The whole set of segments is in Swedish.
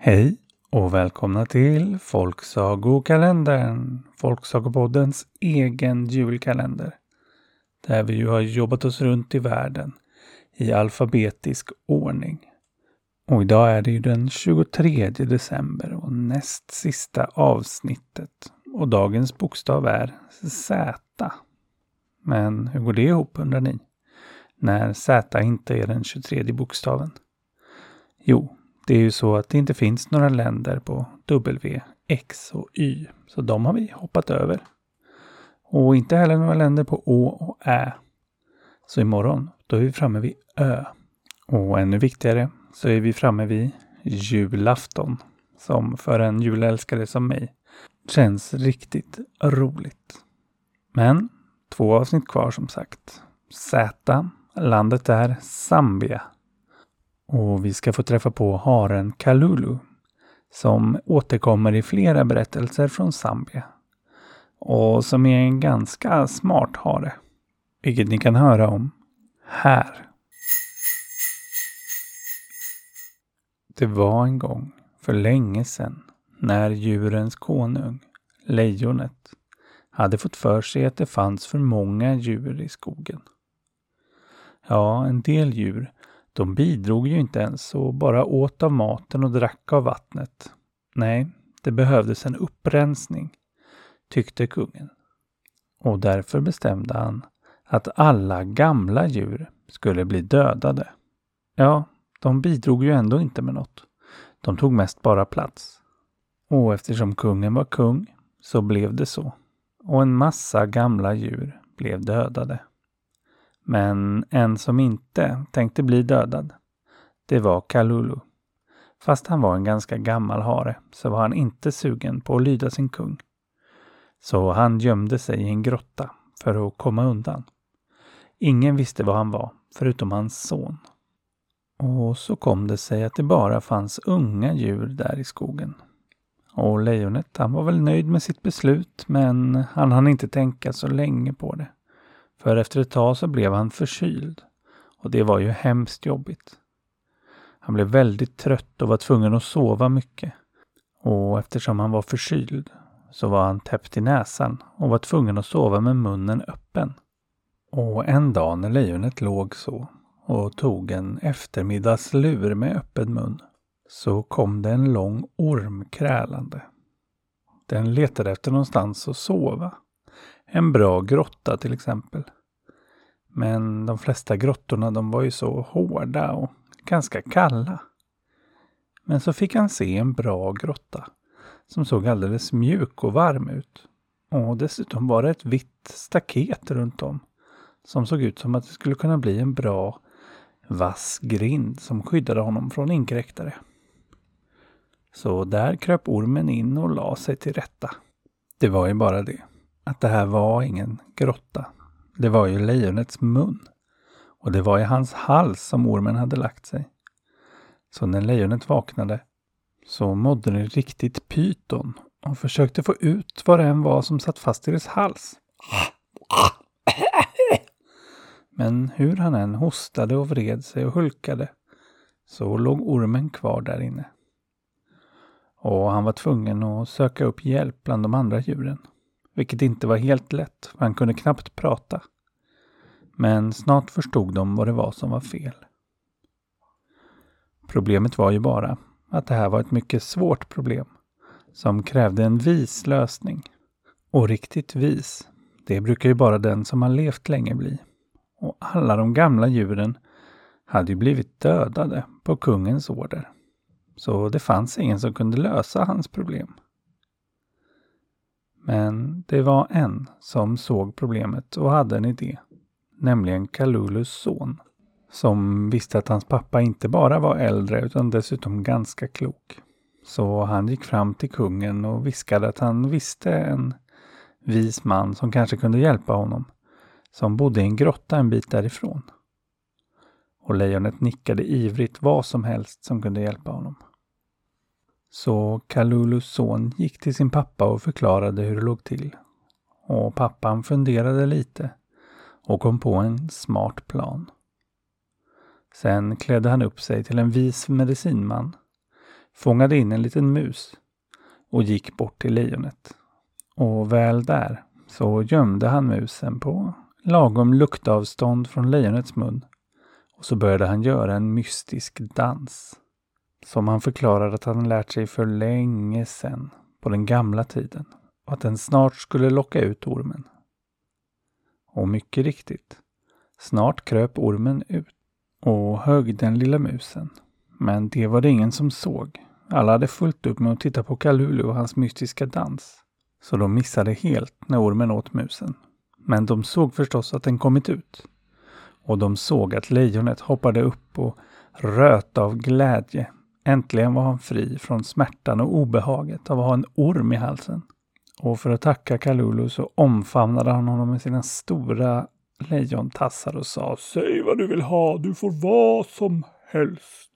Hej och välkomna till Folksagokalendern, Folksagopoddens egen julkalender. Där vi ju har jobbat oss runt i världen i alfabetisk ordning. Och idag är det ju den 23 december och näst sista avsnittet. Och dagens bokstav är Z. Men hur går det ihop undrar ni? När Z inte är den 23 bokstaven? Jo, det är ju så att det inte finns några länder på W, X och Y. Så de har vi hoppat över. Och inte heller några länder på Å och Ä. Så imorgon, då är vi framme vid Ö. Och ännu viktigare så är vi framme vid julafton. Som för en julälskare som mig känns riktigt roligt. Men två avsnitt kvar som sagt. Z, landet är Zambia. Och vi ska få träffa på haren Kalulu som återkommer i flera berättelser från Zambia. Och som är en ganska smart hare. Vilket ni kan höra om här. Det var en gång, för länge sedan, när djurens konung, lejonet, hade fått för sig att det fanns för många djur i skogen. Ja, en del djur de bidrog ju inte ens och bara åt av maten och drack av vattnet. Nej, det behövdes en upprensning, tyckte kungen. Och därför bestämde han att alla gamla djur skulle bli dödade. Ja, de bidrog ju ändå inte med något. De tog mest bara plats. Och eftersom kungen var kung så blev det så. Och en massa gamla djur blev dödade. Men en som inte tänkte bli dödad, det var Kalulu. Fast han var en ganska gammal hare så var han inte sugen på att lyda sin kung. Så han gömde sig i en grotta för att komma undan. Ingen visste var han var, förutom hans son. Och så kom det sig att det bara fanns unga djur där i skogen. Och lejonet, han var väl nöjd med sitt beslut, men han hann inte tänka så länge på det. För efter ett tag så blev han förkyld. Och det var ju hemskt jobbigt. Han blev väldigt trött och var tvungen att sova mycket. Och eftersom han var förkyld så var han täppt i näsan och var tvungen att sova med munnen öppen. Och en dag när lejonet låg så och tog en eftermiddagslur med öppen mun så kom det en lång orm krälande. Den letade efter någonstans att sova. En bra grotta till exempel. Men de flesta grottorna de var ju så hårda och ganska kalla. Men så fick han se en bra grotta som såg alldeles mjuk och varm ut. Och dessutom var det ett vitt staket runt om som såg ut som att det skulle kunna bli en bra vass grind som skyddade honom från inkräktare. Så där kröp ormen in och la sig till rätta. Det var ju bara det att det här var ingen grotta. Det var ju lejonets mun. Och det var i hans hals som ormen hade lagt sig. Så när lejonet vaknade så mådde det riktigt pyton och försökte få ut vad det än var som satt fast i dess hals. Men hur han än hostade och vred sig och hulkade så låg ormen kvar där inne. Och han var tvungen att söka upp hjälp bland de andra djuren. Vilket inte var helt lätt, för han kunde knappt prata. Men snart förstod de vad det var som var fel. Problemet var ju bara att det här var ett mycket svårt problem som krävde en vis lösning. Och riktigt vis, det brukar ju bara den som har levt länge bli. Och alla de gamla djuren hade ju blivit dödade på kungens order. Så det fanns ingen som kunde lösa hans problem. Men det var en som såg problemet och hade en idé. Nämligen Kalulus son. Som visste att hans pappa inte bara var äldre utan dessutom ganska klok. Så han gick fram till kungen och viskade att han visste en vis man som kanske kunde hjälpa honom. Som bodde i en grotta en bit därifrån. Och lejonet nickade ivrigt vad som helst som kunde hjälpa honom. Så Kalulus son gick till sin pappa och förklarade hur det låg till. Och pappan funderade lite och kom på en smart plan. Sen klädde han upp sig till en vis medicinman, fångade in en liten mus och gick bort till lejonet. Och väl där så gömde han musen på lagom luktavstånd från lejonets mun och så började han göra en mystisk dans. Som han förklarade att han lärt sig för länge sedan, på den gamla tiden, och att den snart skulle locka ut ormen. Och mycket riktigt, snart kröp ormen ut och högg den lilla musen. Men det var det ingen som såg. Alla hade fullt upp med att titta på Kalulu och hans mystiska dans. Så de missade helt när ormen åt musen. Men de såg förstås att den kommit ut. Och de såg att lejonet hoppade upp och röt av glädje. Äntligen var han fri från smärtan och obehaget av att ha en orm i halsen. Och för att tacka Kalulu så omfamnade han honom med sina stora lejontassar och sa Säg vad du vill ha, du får vad som helst.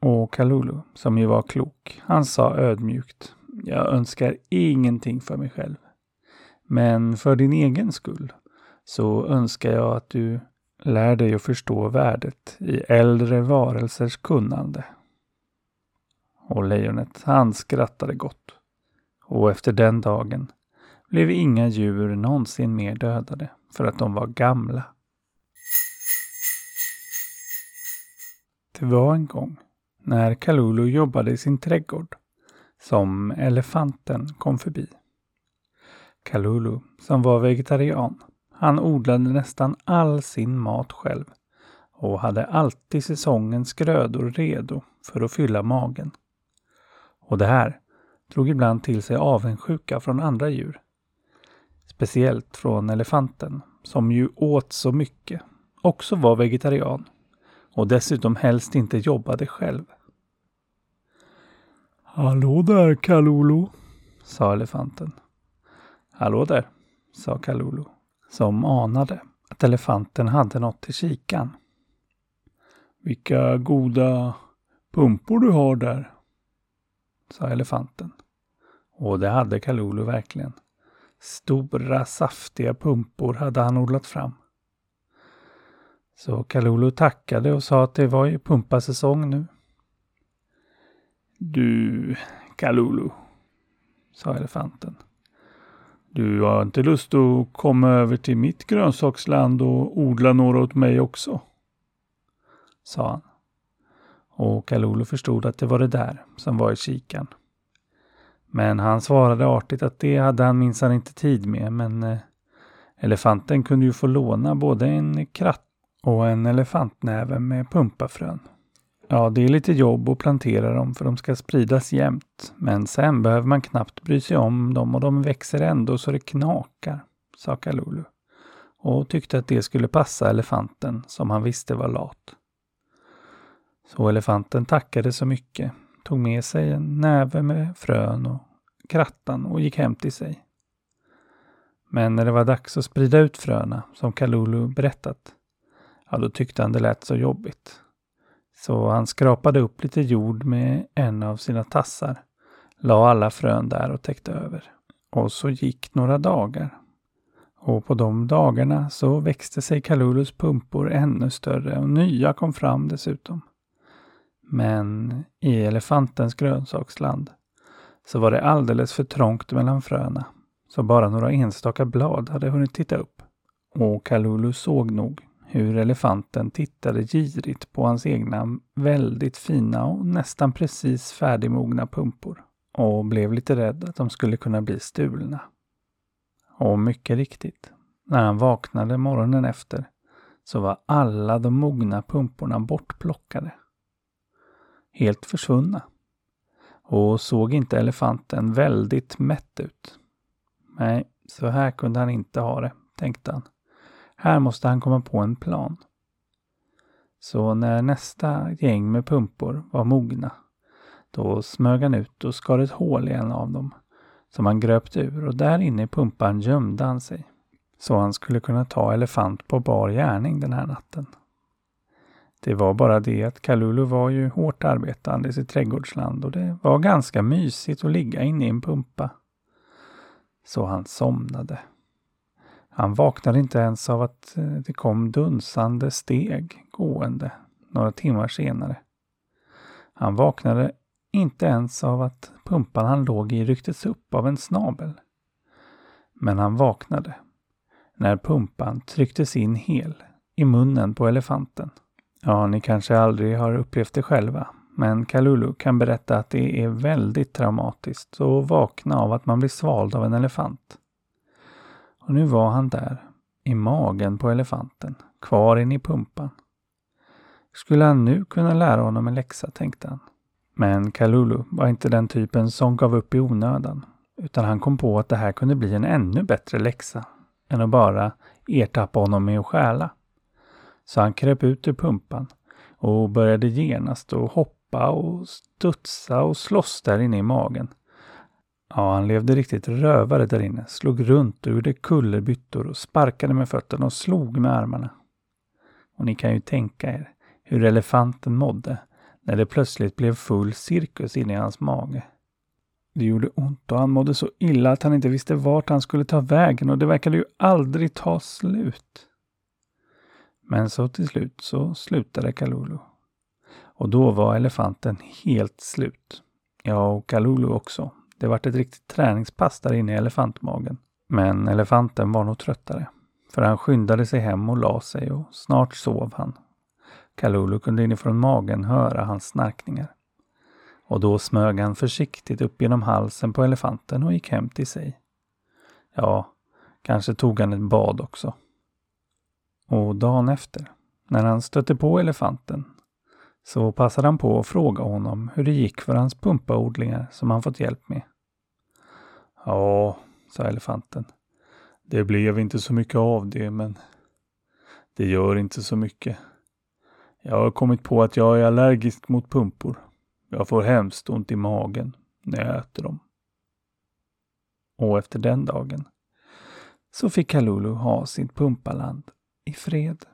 Och Kalulu, som ju var klok, han sa ödmjukt Jag önskar ingenting för mig själv. Men för din egen skull så önskar jag att du lär dig att förstå värdet i äldre varelsers kunnande. Och lejonet, han skrattade gott. Och efter den dagen blev inga djur någonsin mer dödade för att de var gamla. Det var en gång när Kalulu jobbade i sin trädgård som elefanten kom förbi. Kalulu, som var vegetarian, han odlade nästan all sin mat själv och hade alltid säsongens grödor redo för att fylla magen. Och det här drog ibland till sig avundsjuka från andra djur. Speciellt från elefanten, som ju åt så mycket, också var vegetarian och dessutom helst inte jobbade själv. Hallå där Kalulu, sa elefanten. Hallå där, sa Kalulu, som anade att elefanten hade något till kikan. Vilka goda pumpor du har där, sa elefanten. Och det hade Kalulu verkligen. Stora saftiga pumpor hade han odlat fram. Så Kalulu tackade och sa att det var ju pumpasäsong nu. Du, Kalulu, sa elefanten. Du har inte lust att komma över till mitt grönsaksland och odla några åt mig också? sa han. Och Kalulu förstod att det var det där som var i kikan. Men han svarade artigt att det hade han minsann inte tid med, men eh, elefanten kunde ju få låna både en kratt och en elefantnäve med pumpafrön. Ja, det är lite jobb att plantera dem för de ska spridas jämt. Men sen behöver man knappt bry sig om dem och de växer ändå så det knakar, sa Kalulu. Och tyckte att det skulle passa elefanten som han visste var lat. Så elefanten tackade så mycket, tog med sig en näve med frön och krattan och gick hem till sig. Men när det var dags att sprida ut fröna, som Kalulu berättat, ja då tyckte han det lät så jobbigt. Så han skrapade upp lite jord med en av sina tassar, la alla frön där och täckte över. Och så gick några dagar. Och på de dagarna så växte sig Kalulus pumpor ännu större och nya kom fram dessutom. Men i elefantens grönsaksland så var det alldeles för trångt mellan fröna, så bara några enstaka blad hade hunnit titta upp. Och Kalulu såg nog hur elefanten tittade girigt på hans egna väldigt fina och nästan precis färdigmogna pumpor och blev lite rädd att de skulle kunna bli stulna. Och mycket riktigt, när han vaknade morgonen efter så var alla de mogna pumporna bortplockade. Helt försvunna. Och såg inte elefanten väldigt mätt ut? Nej, så här kunde han inte ha det, tänkte han. Här måste han komma på en plan. Så när nästa gäng med pumpor var mogna, då smög han ut och skar ett hål i en av dem, som han gröpt ur och där inne i pumpan gömde han sig. Så han skulle kunna ta elefant på bar gärning den här natten. Det var bara det att Kalulu var ju hårt arbetande i sitt trädgårdsland och det var ganska mysigt att ligga inne i en pumpa. Så han somnade. Han vaknade inte ens av att eh, det kom dunsande steg gående några timmar senare. Han vaknade Inte ens av att pumpan han låg i rycktes upp av en snabel. Men han vaknade när pumpan trycktes in hel i munnen på elefanten. Ja, ni kanske aldrig har upplevt det själva, men Kalulu kan berätta att det är väldigt traumatiskt att vakna av att man blir svald av en elefant. Och nu var han där, i magen på elefanten, kvar in i pumpan. Skulle han nu kunna lära honom en läxa, tänkte han. Men Kalulu var inte den typen som gav upp i onödan, utan han kom på att det här kunde bli en ännu bättre läxa än att bara ertappa honom med att stjäla. Så han kröp ut ur pumpan och började genast att hoppa och studsa och slåss där inne i magen. Ja, han levde riktigt rövare där inne, slog runt och gjorde kullerbyttor och sparkade med fötterna och slog med armarna. Och ni kan ju tänka er hur elefanten mådde när det plötsligt blev full cirkus inne i hans mage. Det gjorde ont och han mådde så illa att han inte visste vart han skulle ta vägen och det verkade ju aldrig ta slut. Men så till slut så slutade Kalulu. Och då var elefanten helt slut. Ja, och Kalulu också. Det vart ett riktigt träningspass där inne i elefantmagen. Men elefanten var nog tröttare. För han skyndade sig hem och la sig och snart sov han. Kalulu kunde inifrån magen höra hans snarkningar. Och då smög han försiktigt upp genom halsen på elefanten och gick hem till sig. Ja, kanske tog han ett bad också. Och dagen efter, när han stötte på elefanten, så passade han på att fråga honom hur det gick för hans pumpaodlingar som han fått hjälp med. Ja, sa elefanten. Det blev inte så mycket av det, men det gör inte så mycket. Jag har kommit på att jag är allergisk mot pumpor. Jag får hemskt ont i magen när jag äter dem. Och efter den dagen så fick Kalulu ha sitt pumpaland i fred.